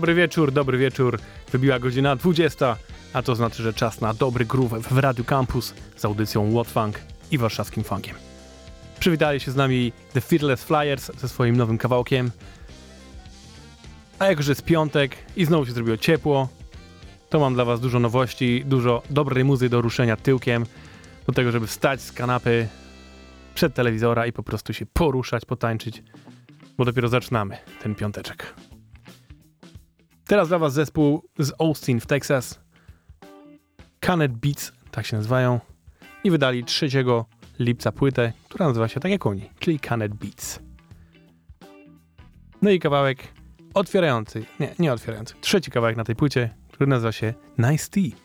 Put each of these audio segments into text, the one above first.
Dobry wieczór, dobry wieczór. Wybiła godzina 20, a to znaczy, że czas na dobry groove w Radiu Campus z audycją What Funk i warszawskim funkiem. Przywitali się z nami The Fearless Flyers ze swoim nowym kawałkiem. A jak już jest piątek i znowu się zrobiło ciepło, to mam dla was dużo nowości, dużo dobrej muzy do ruszenia tyłkiem, do tego, żeby wstać z kanapy przed telewizora i po prostu się poruszać, potańczyć, bo dopiero zaczynamy ten piąteczek. Teraz dla was zespół z Austin w Texas. Canet Beats, tak się nazywają. I wydali 3 lipca płytę, która nazywa się tak jak oni, czyli Canet Beats. No i kawałek otwierający, nie, nie otwierający, trzeci kawałek na tej płycie, który nazywa się Nice Tea.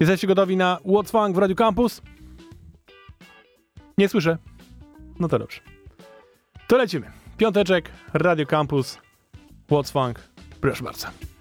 Jesteście gotowi na What's Funk w Radio Campus? Nie słyszę. No to dobrze. To lecimy. Piąteczek, Radio Campus, What's Funk, Proszę bardzo.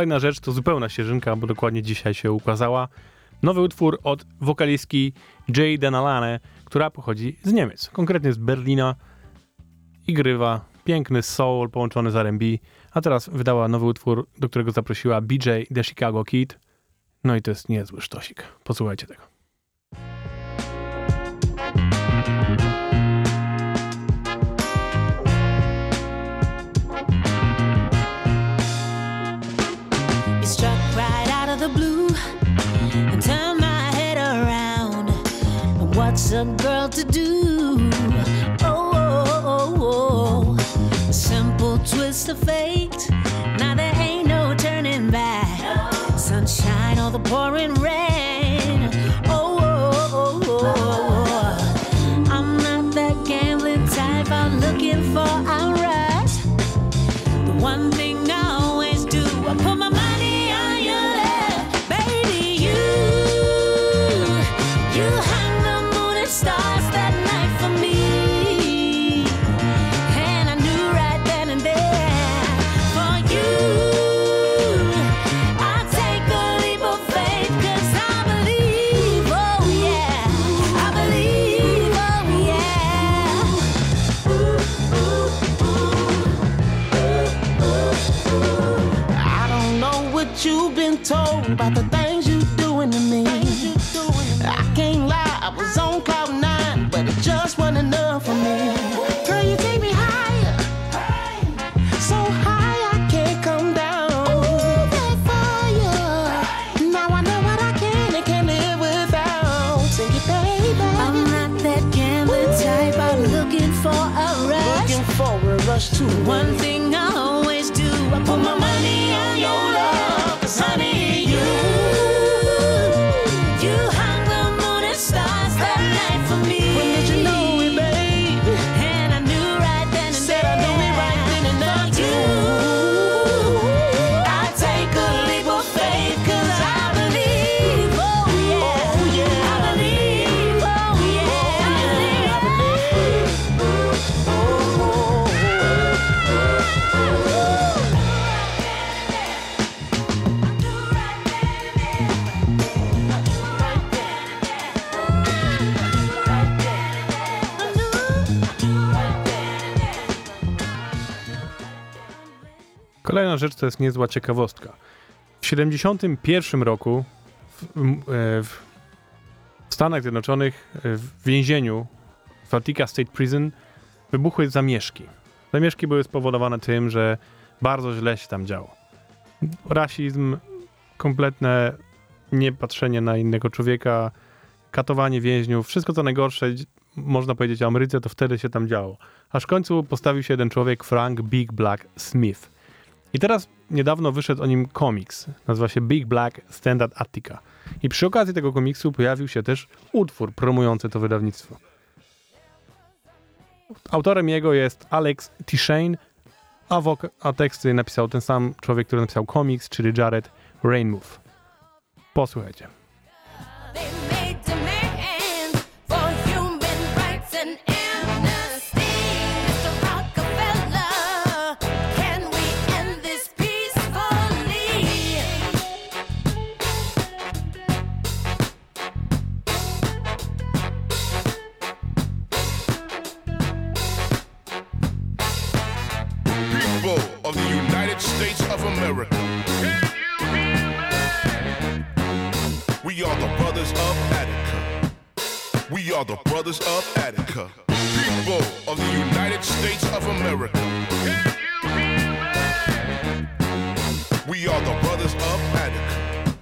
Kolejna rzecz to zupełna ścieżynka, bo dokładnie dzisiaj się ukazała. Nowy utwór od wokalistki Jay Denalane, która pochodzi z Niemiec, konkretnie z Berlina i grywa piękny soul połączony z R&B, a teraz wydała nowy utwór, do którego zaprosiła BJ The Chicago Kid. No i to jest niezły sztosik. Posłuchajcie tego. A girl to do? Oh, oh, oh, oh, oh, a simple twist of fate. Now there ain't no turning back. Sunshine or the pouring rain. Kolejna rzecz to jest niezła ciekawostka. W 71 roku w, m- e, w Stanach Zjednoczonych e, w więzieniu w Attica State Prison wybuchły zamieszki. Zamieszki były spowodowane tym, że bardzo źle się tam działo. Rasizm, kompletne niepatrzenie na innego człowieka, katowanie więźniów, wszystko co najgorsze, można powiedzieć o Ameryce, to wtedy się tam działo. Aż w końcu postawił się jeden człowiek, Frank Big Black Smith. I teraz niedawno wyszedł o nim komiks. Nazywa się Big Black Standard Attica. I przy okazji tego komiksu pojawił się też utwór promujący to wydawnictwo. Autorem jego jest Alex T. Shane, a, wok- a teksty napisał ten sam człowiek, który napisał komiks, czyli Jared Rainmouth. Posłuchajcie. Are the brothers of Attica. People of the United States of America. We are the brothers of Attica.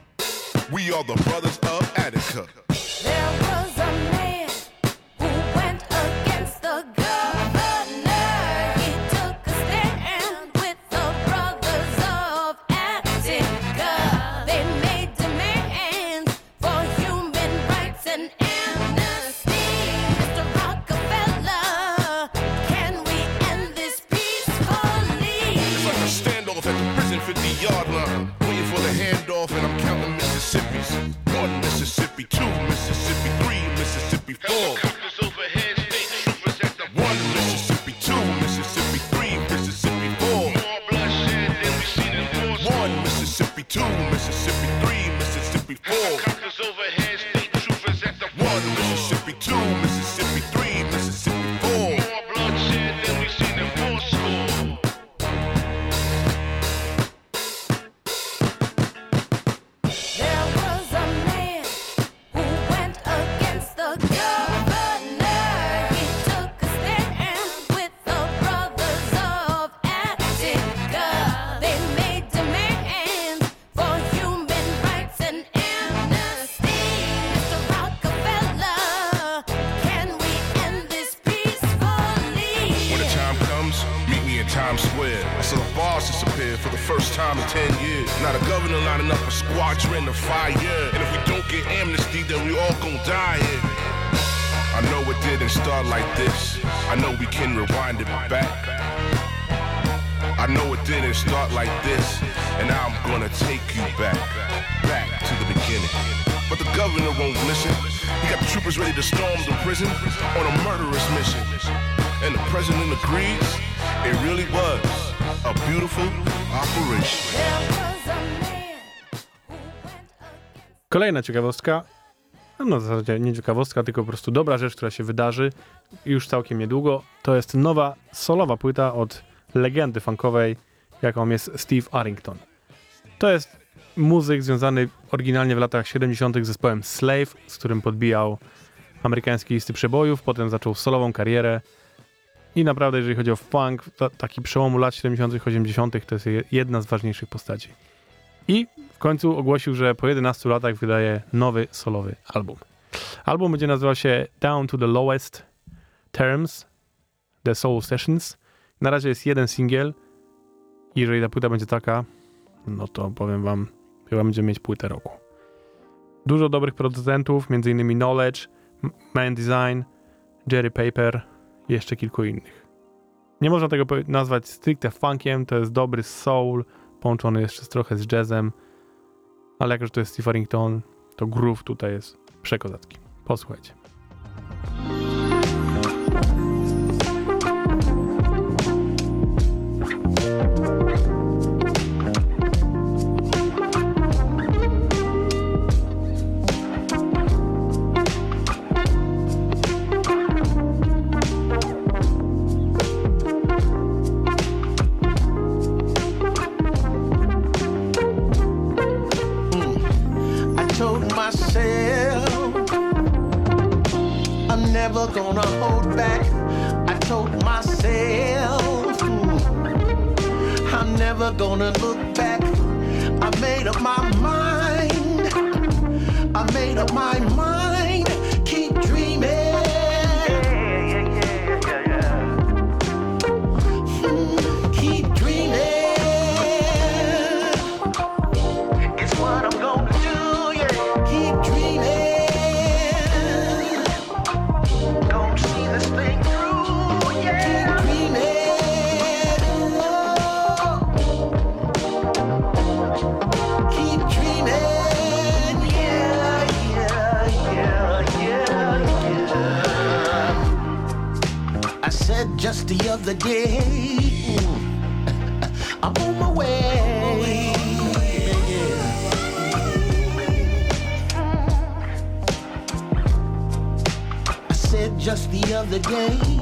We are the brothers of Attica. cool. Kolejna ciekawostka. No w zasadzie nie ciekawostka, tylko po prostu dobra rzecz, która się wydarzy już całkiem niedługo. To jest nowa solowa płyta od legendy funkowej, jaką jest Steve Arrington. To jest muzyk związany oryginalnie w latach 70. z zespołem Slave, z którym podbijał amerykańskie listy przebojów, potem zaczął solową karierę. I naprawdę, jeżeli chodzi o funk, ta, taki przełomu lat 70., 80., to jest je- jedna z ważniejszych postaci. I w końcu ogłosił, że po 11 latach wydaje nowy solowy album. Album będzie nazywał się Down to the Lowest Terms The Soul Sessions Na razie jest jeden singiel. Jeżeli ta płyta będzie taka, no to powiem wam, chyba będziemy mieć płytę roku. Dużo dobrych producentów, m.in. Knowledge, Man Design, Jerry Paper jeszcze kilku innych. Nie można tego nazwać stricte funkiem, to jest dobry soul, połączony jeszcze trochę z jazzem, ale jako, że to jest Steve to groove tutaj jest przekozacki. Posłuchajcie. Just the other day. I'm on my way. I said just the other day,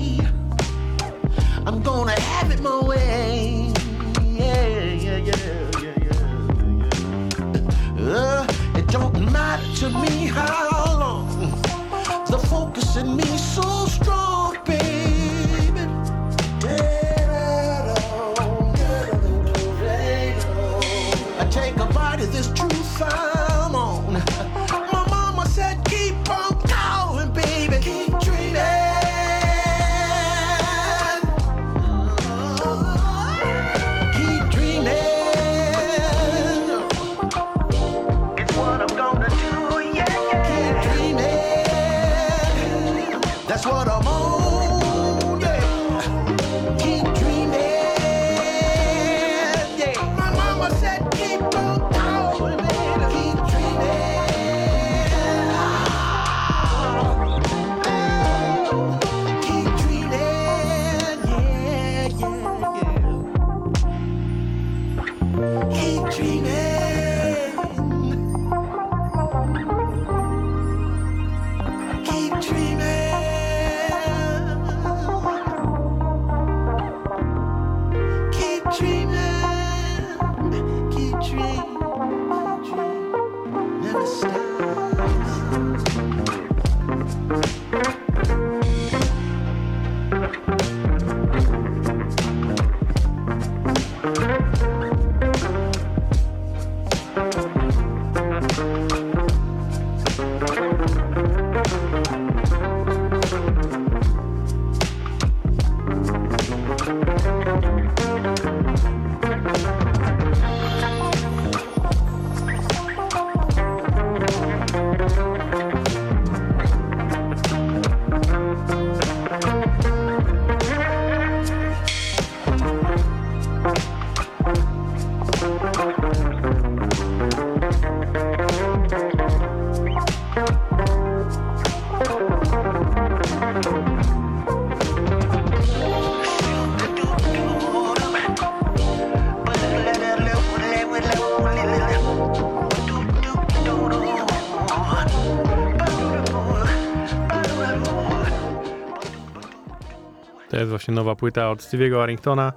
właśnie nowa płyta od Stevie'ego Harringtona.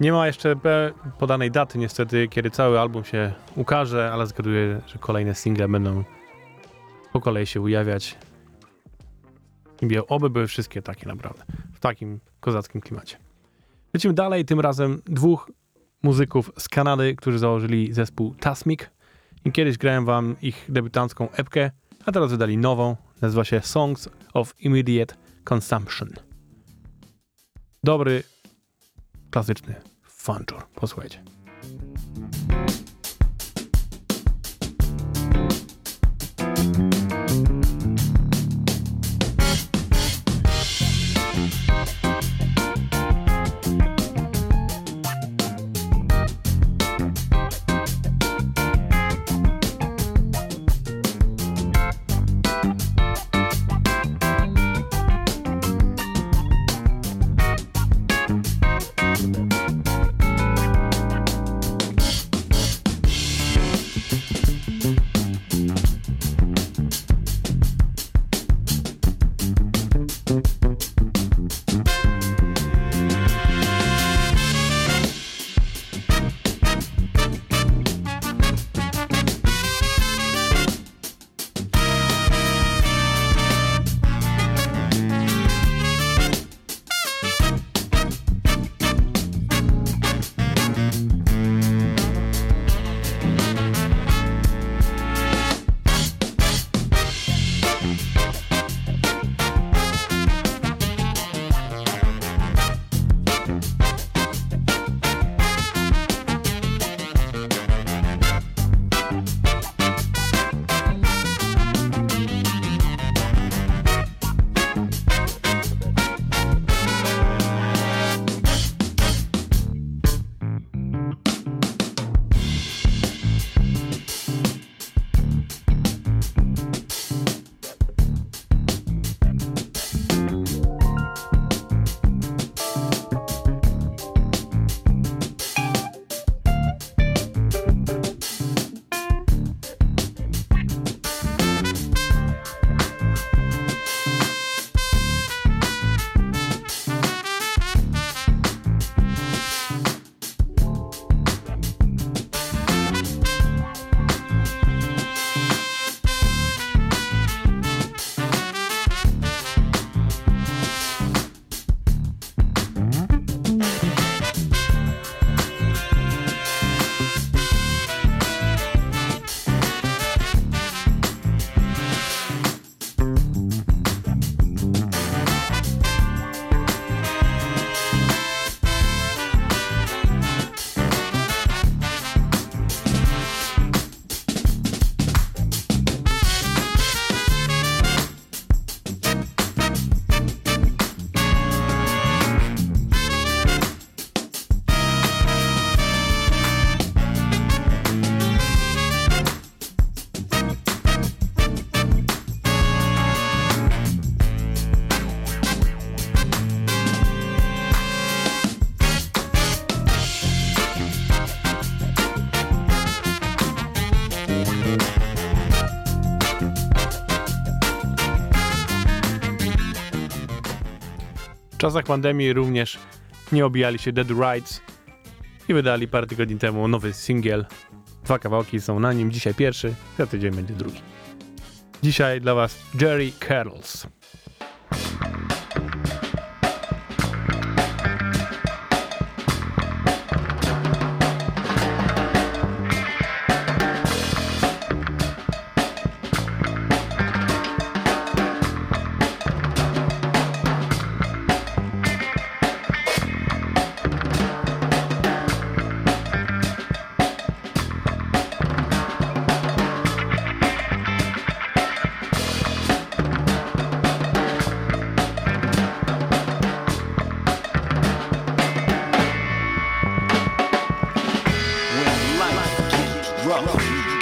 Nie ma jeszcze podanej daty niestety, kiedy cały album się ukaże, ale zgaduję, że kolejne single będą po kolei się ujawiać. I oby były wszystkie takie naprawdę, w takim kozackim klimacie. Lecimy dalej, tym razem dwóch muzyków z Kanady, którzy założyli zespół Tasmic. I kiedyś grałem wam ich debiutancką epkę, a teraz wydali nową. Nazywa się Songs of Immediate Consumption dobry, klasyczny fanczur. Posłuchajcie. Czasach pandemii również nie obijali się Dead Rights i wydali parę tygodni temu nowy singiel. Dwa kawałki są na nim, dzisiaj pierwszy, za tydzień będzie drugi. Dzisiaj dla was Jerry Carols.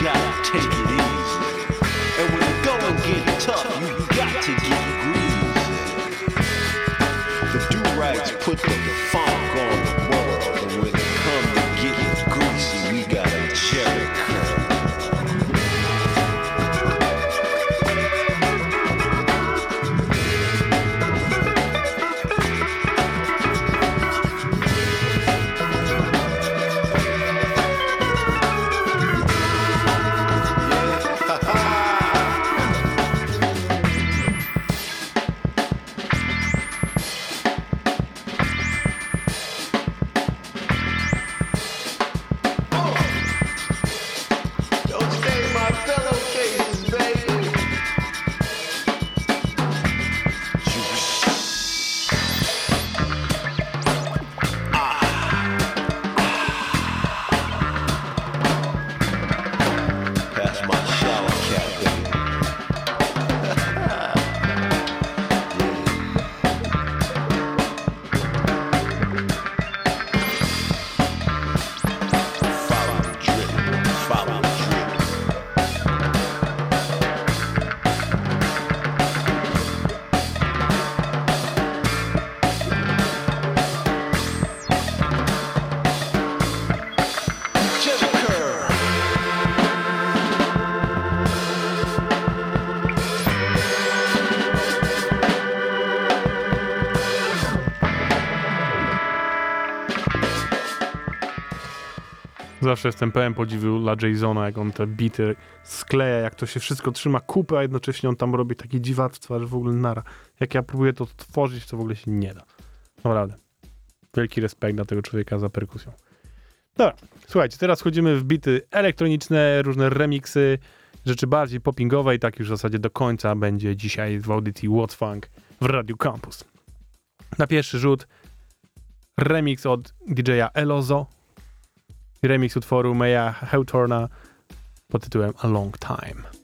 Gotta take it easy. Zawsze jestem pełen podziwu dla Jasona, jak on te bity skleja, jak to się wszystko trzyma kupy, a jednocześnie on tam robi takie dziwactwa, że w ogóle nara. Jak ja próbuję to tworzyć, to w ogóle się nie da. Naprawdę. Wielki respekt dla tego człowieka za perkusją. Dobra, słuchajcie, teraz wchodzimy w bity elektroniczne, różne remiksy, rzeczy bardziej poppingowe i tak już w zasadzie do końca będzie dzisiaj w audycji What's Funk w Radio Campus. Na pierwszy rzut remix od DJ-a Elozo, remix utworu Maya Hawthorna pod tytułem A Long Time.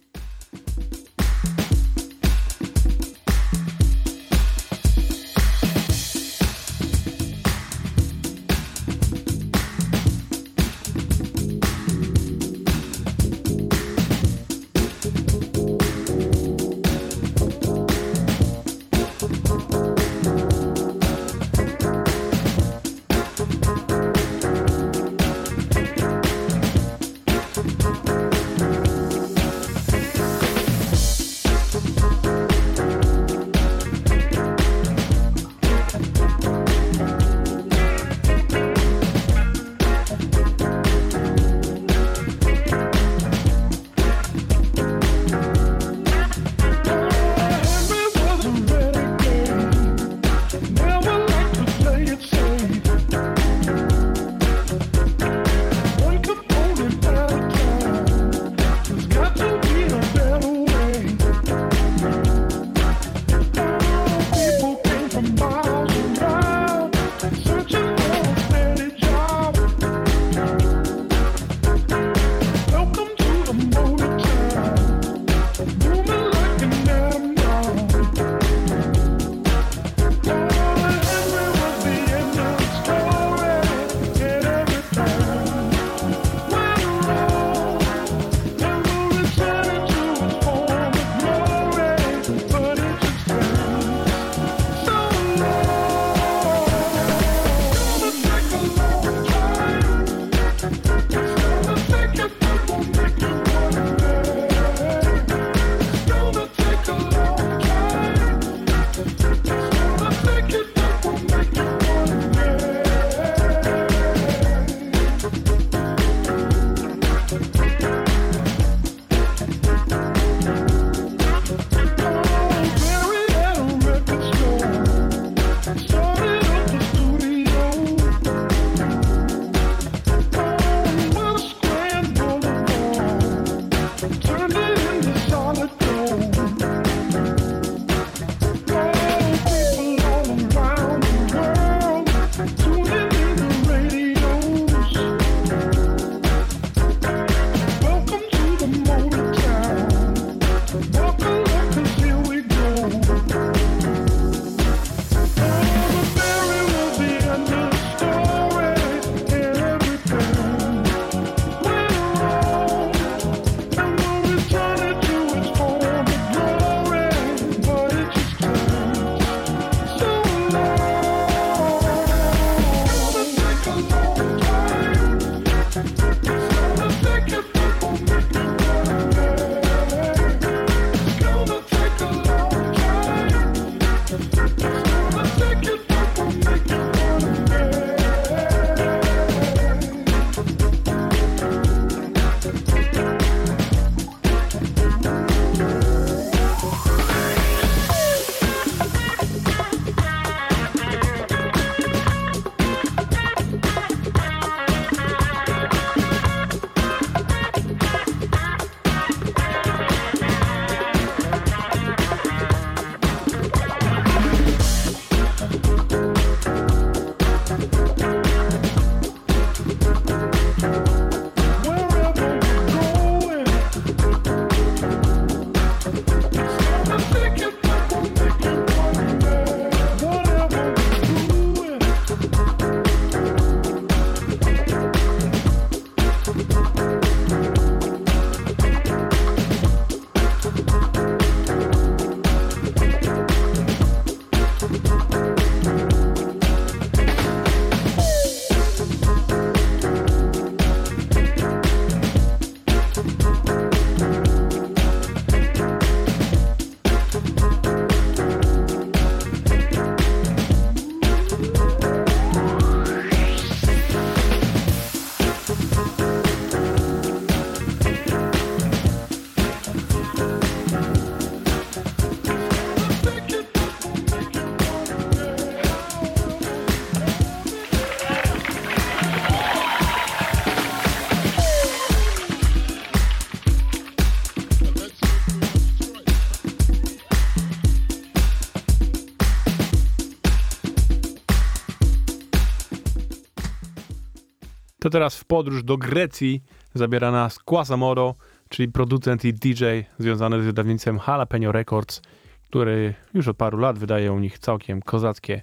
to teraz w podróż do Grecji zabiera nas Quasamoro, czyli producent i DJ związany z wydawnictwem Jalapeno Records, który już od paru lat wydaje u nich całkiem kozackie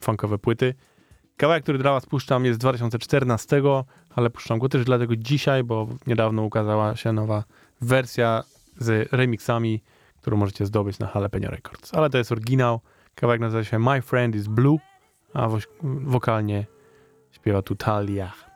funkowe płyty. Kawałek, który dla was puszczam jest z 2014, ale puszczam go też dlatego dzisiaj, bo niedawno ukazała się nowa wersja z remixami, którą możecie zdobyć na Jalapeno Records. Ale to jest oryginał. Kawałek nazywa się My Friend is Blue, a wokalnie Ich bin śpiewa tu Talia.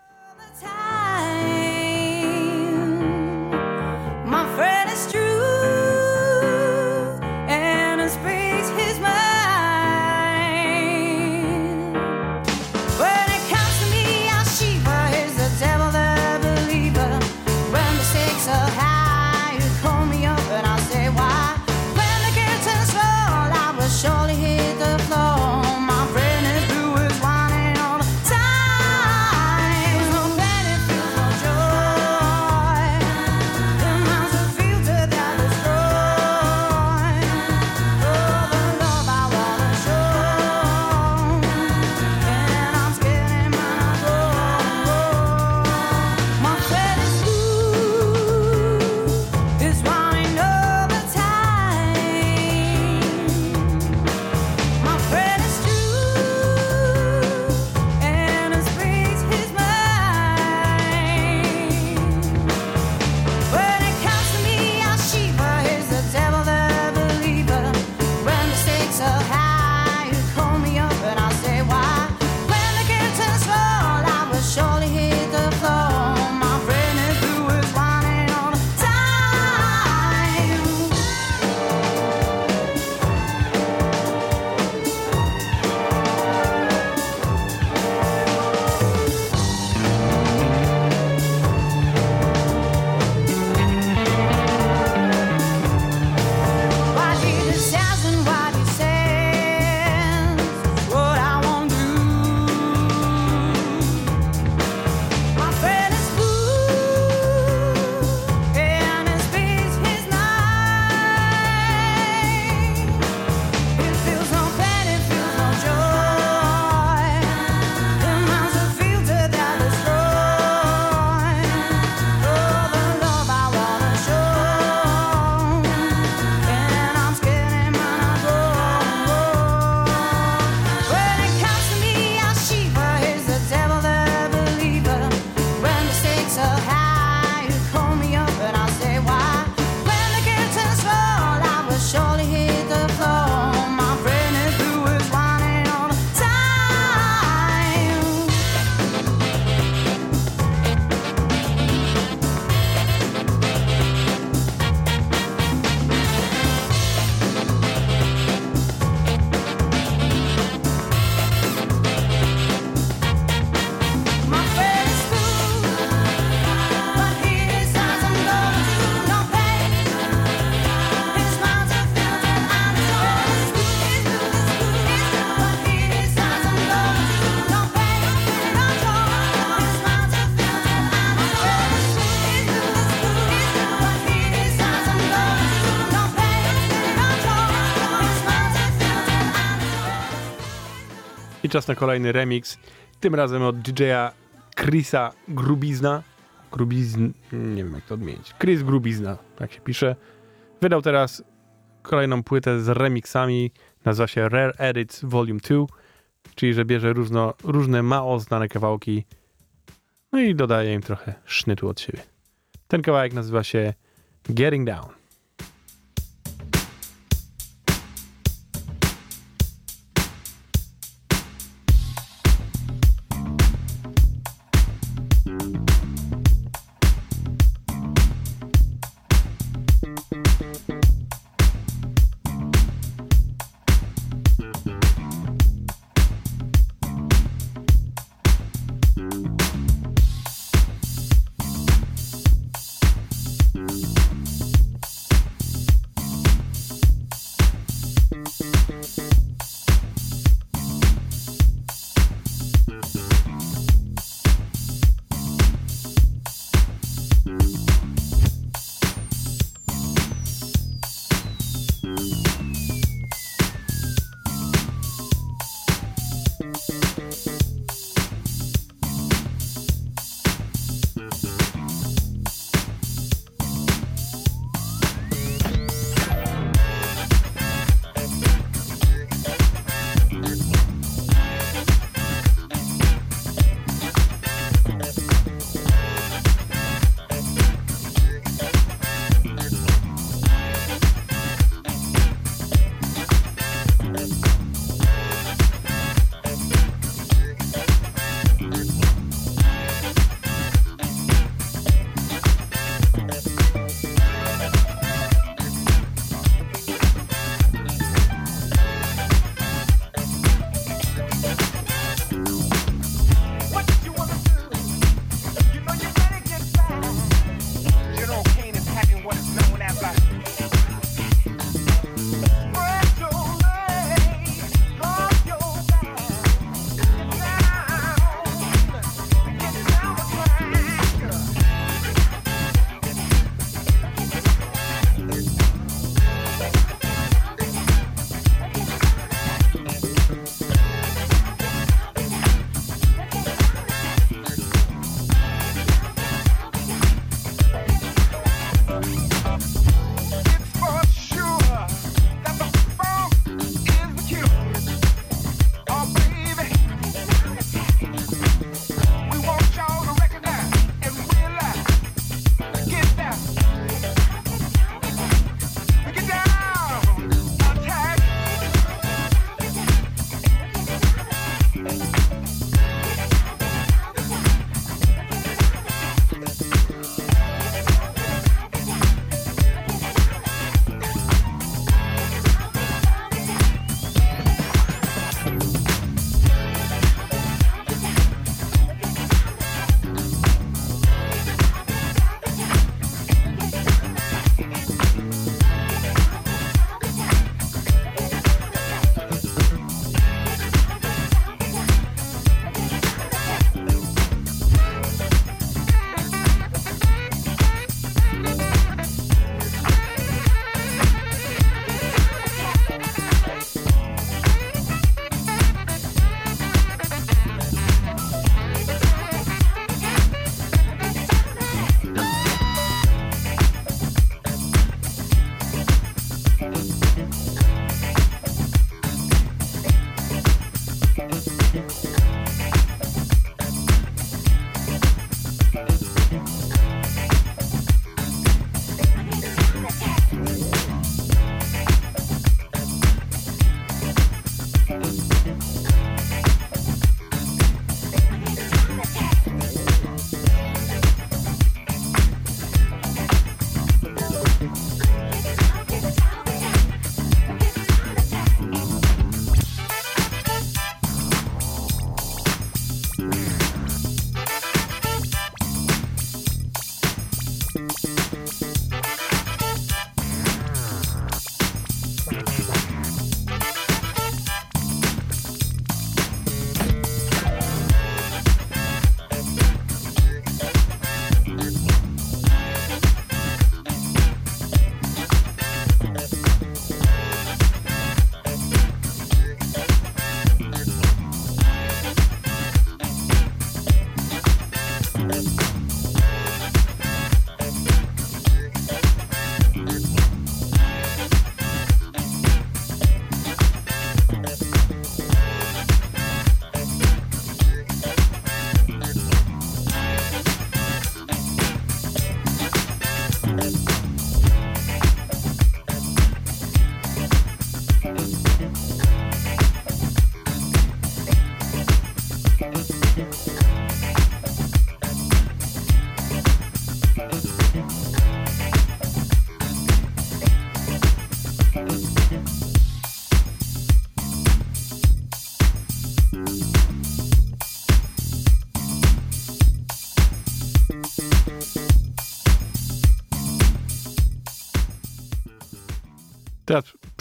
czas na kolejny remix, tym razem od DJ-a Chrisa Grubizna. Grubizn, nie wiem jak to odmienić. Chris Grubizna, tak się pisze. Wydał teraz kolejną płytę z remixami, nazywa się Rare Edits Volume 2, czyli że bierze różno, różne mało znane kawałki no i dodaje im trochę sznytu od siebie. Ten kawałek nazywa się Getting Down.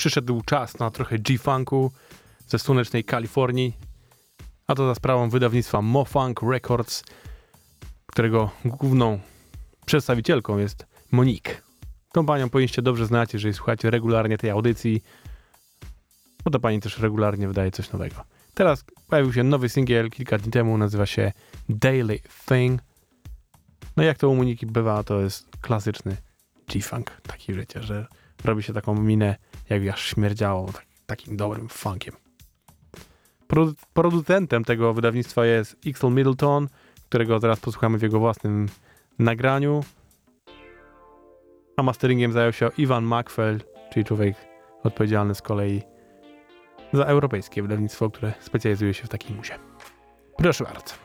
Przyszedł czas na trochę G-Funku ze słonecznej Kalifornii, a to za sprawą wydawnictwa Mofunk Records, którego główną przedstawicielką jest Monique. Tą panią powinniście dobrze znać, jeżeli słuchacie regularnie tej audycji, bo ta pani też regularnie wydaje coś nowego. Teraz pojawił się nowy singiel kilka dni temu, nazywa się Daily Thing. No jak to u Moniki bywa, to jest klasyczny G-Funk, taki wiecie, że robi się taką minę, jakby aż śmierdziało tak, takim dobrym funkiem. Produ producentem tego wydawnictwa jest Ixel Middleton, którego teraz posłuchamy w jego własnym nagraniu. A masteringiem zajął się Ivan Macfell, czyli człowiek odpowiedzialny z kolei za europejskie wydawnictwo, które specjalizuje się w takiej muzie. Proszę bardzo.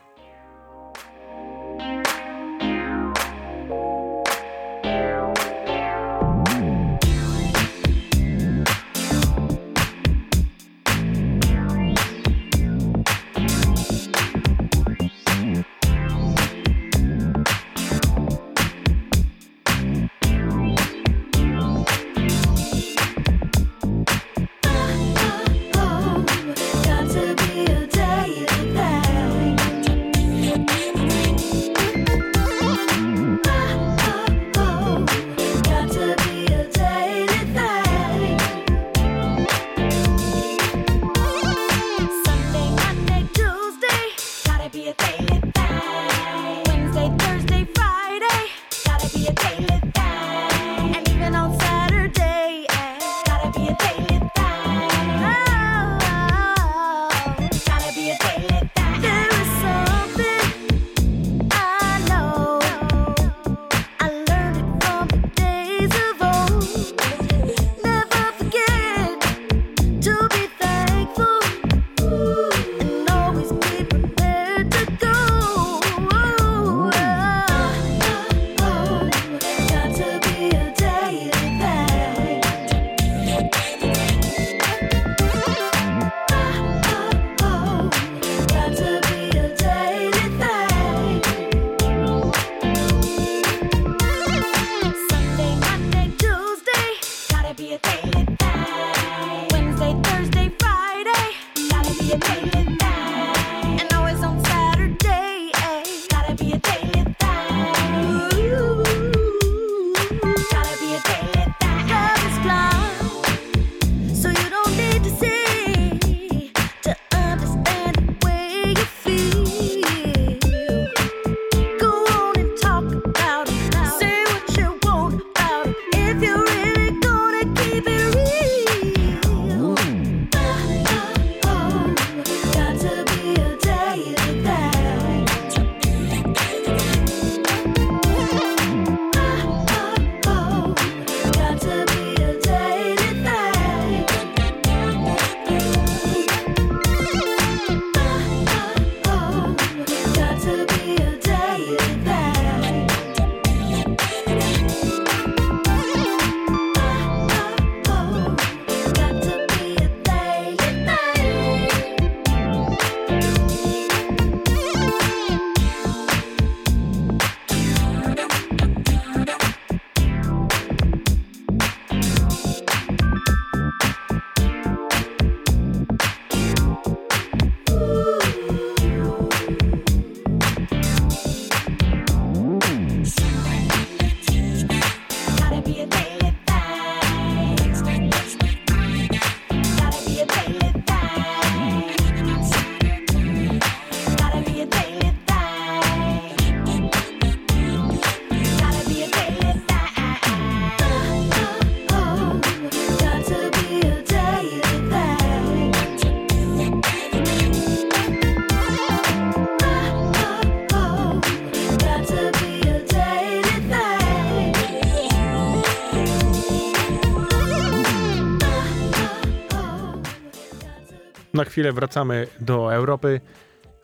Chwilę wracamy do Europy,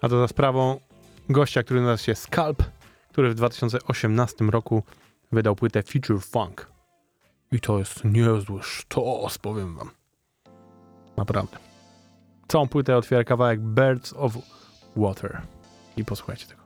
a to za sprawą gościa, który nazywa się Scalp, który w 2018 roku wydał płytę Future Funk. I to jest niezły sztos, powiem wam. Naprawdę. Całą płytę otwiera kawałek Birds of Water. I posłuchajcie tego.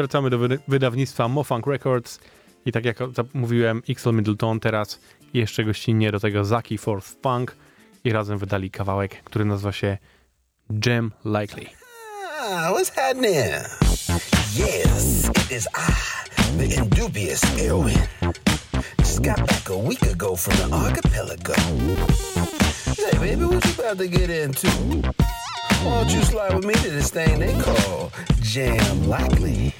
Wracamy do wydawnictwa Mofunk Records. I tak jak mówiłem, XL Middleton teraz jeszcze gościnnie do tego Zaki Fourth Punk i razem wydali kawałek, który nazywa się Jam Likely. Ah, what's happening? Yes, it is I, the indubious Erwin. Just got back a week ago from the archipelago. Hey, baby, what you about to get into? Why don't you slide with me to this thing they call Jam Likely?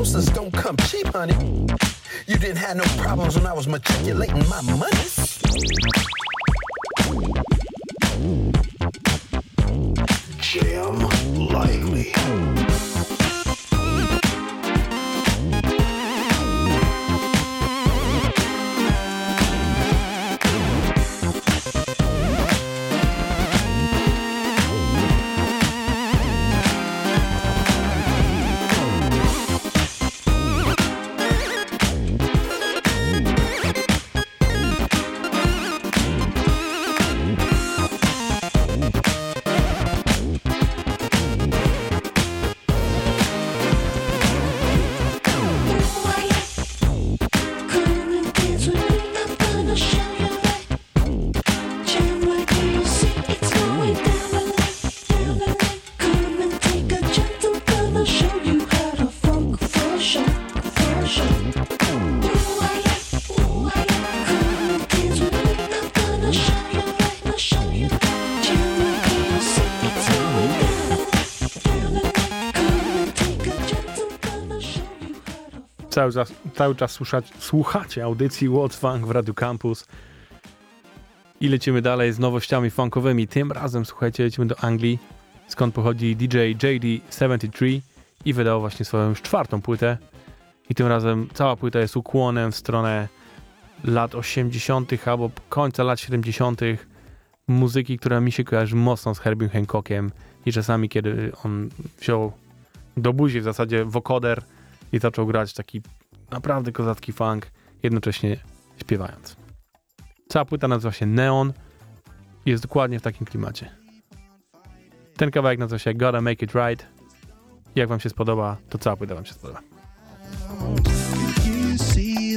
Mimosas don't come cheap, honey. You didn't have no problems when I was matriculating my money. Jam lively. Cały czas, cały czas słuchać, słuchacie audycji What's Funk w Radio Campus. I lecimy dalej z nowościami funkowymi. Tym razem, słuchajcie, lecimy do Anglii, skąd pochodzi DJ JD73 i wydał właśnie swoją już czwartą płytę. I tym razem cała płyta jest ukłonem w stronę lat 80. albo końca lat 70. Muzyki, która mi się kojarzy mocno z Herbie Hancockiem i czasami, kiedy on wziął do buzi w zasadzie wokoder, i zaczął grać taki naprawdę kozacki funk, jednocześnie śpiewając. Cała płyta nazywa się Neon i jest dokładnie w takim klimacie. Ten kawałek nazywa się Gotta Make It Right. Jak wam się spodoba, to cała płyta wam się spodoba. See,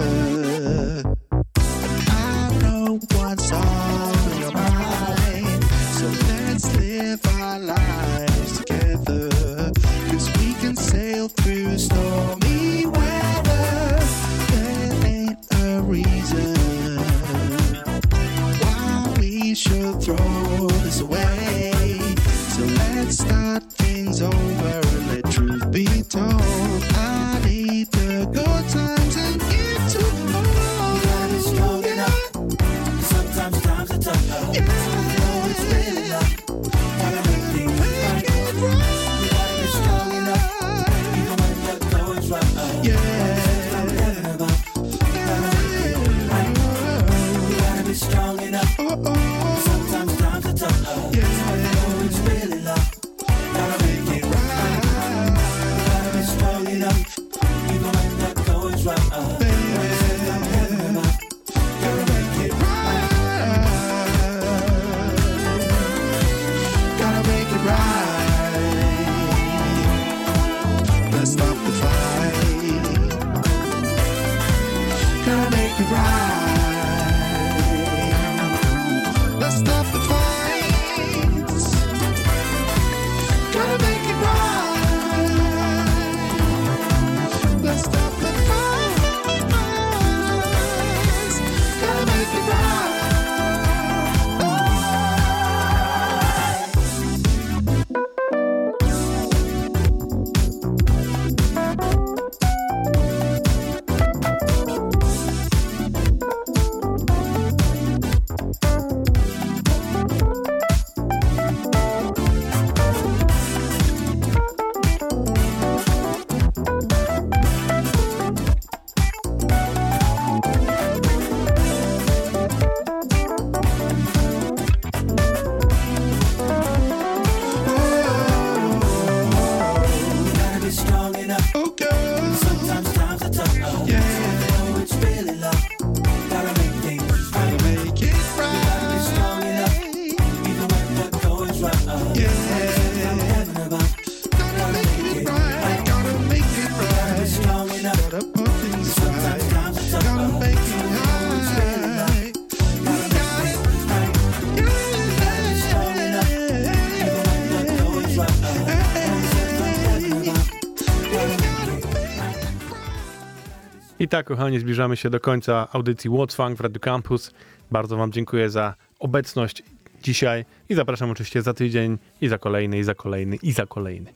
tak, kochani, zbliżamy się do końca audycji What's Funk w Radio Campus. Bardzo Wam dziękuję za obecność dzisiaj i zapraszam oczywiście za tydzień i za kolejny, i za kolejny, i za kolejny.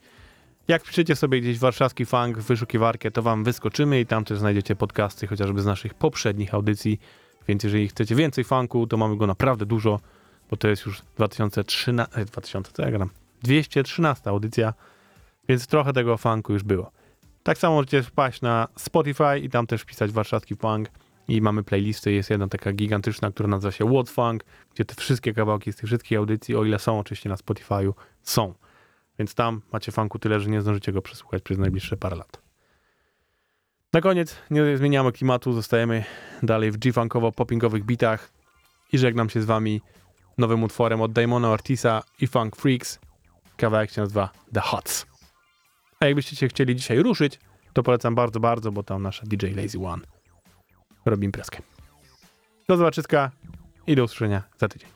Jak wpiszecie sobie gdzieś warszawski funk w wyszukiwarkę, to Wam wyskoczymy i tam też znajdziecie podcasty chociażby z naszych poprzednich audycji. Więc jeżeli chcecie więcej funku, to mamy go naprawdę dużo, bo to jest już 2013, e, 2000, co ja gram? 213 audycja, więc trochę tego funku już było. Tak samo możecie wpaść na Spotify i tam też wpisać warszawski funk i mamy playlisty, jest jedna taka gigantyczna, która nazywa się What Funk, gdzie te wszystkie kawałki z tych wszystkich audycji, o ile są oczywiście na Spotify'u, są. Więc tam macie funku tyle, że nie zdążycie go przesłuchać przez najbliższe parę lat. Na koniec nie zmieniamy klimatu, zostajemy dalej w G-funkowo-poppingowych bitach i żegnam się z wami nowym utworem od Damona Ortisa i Funk Freaks. Kawałek się nazywa The Hots. A jakbyście się chcieli dzisiaj ruszyć, to polecam bardzo, bardzo, bo tam nasza DJ Lazy One robi imprezkę. Do zobaczyska i do usłyszenia za tydzień.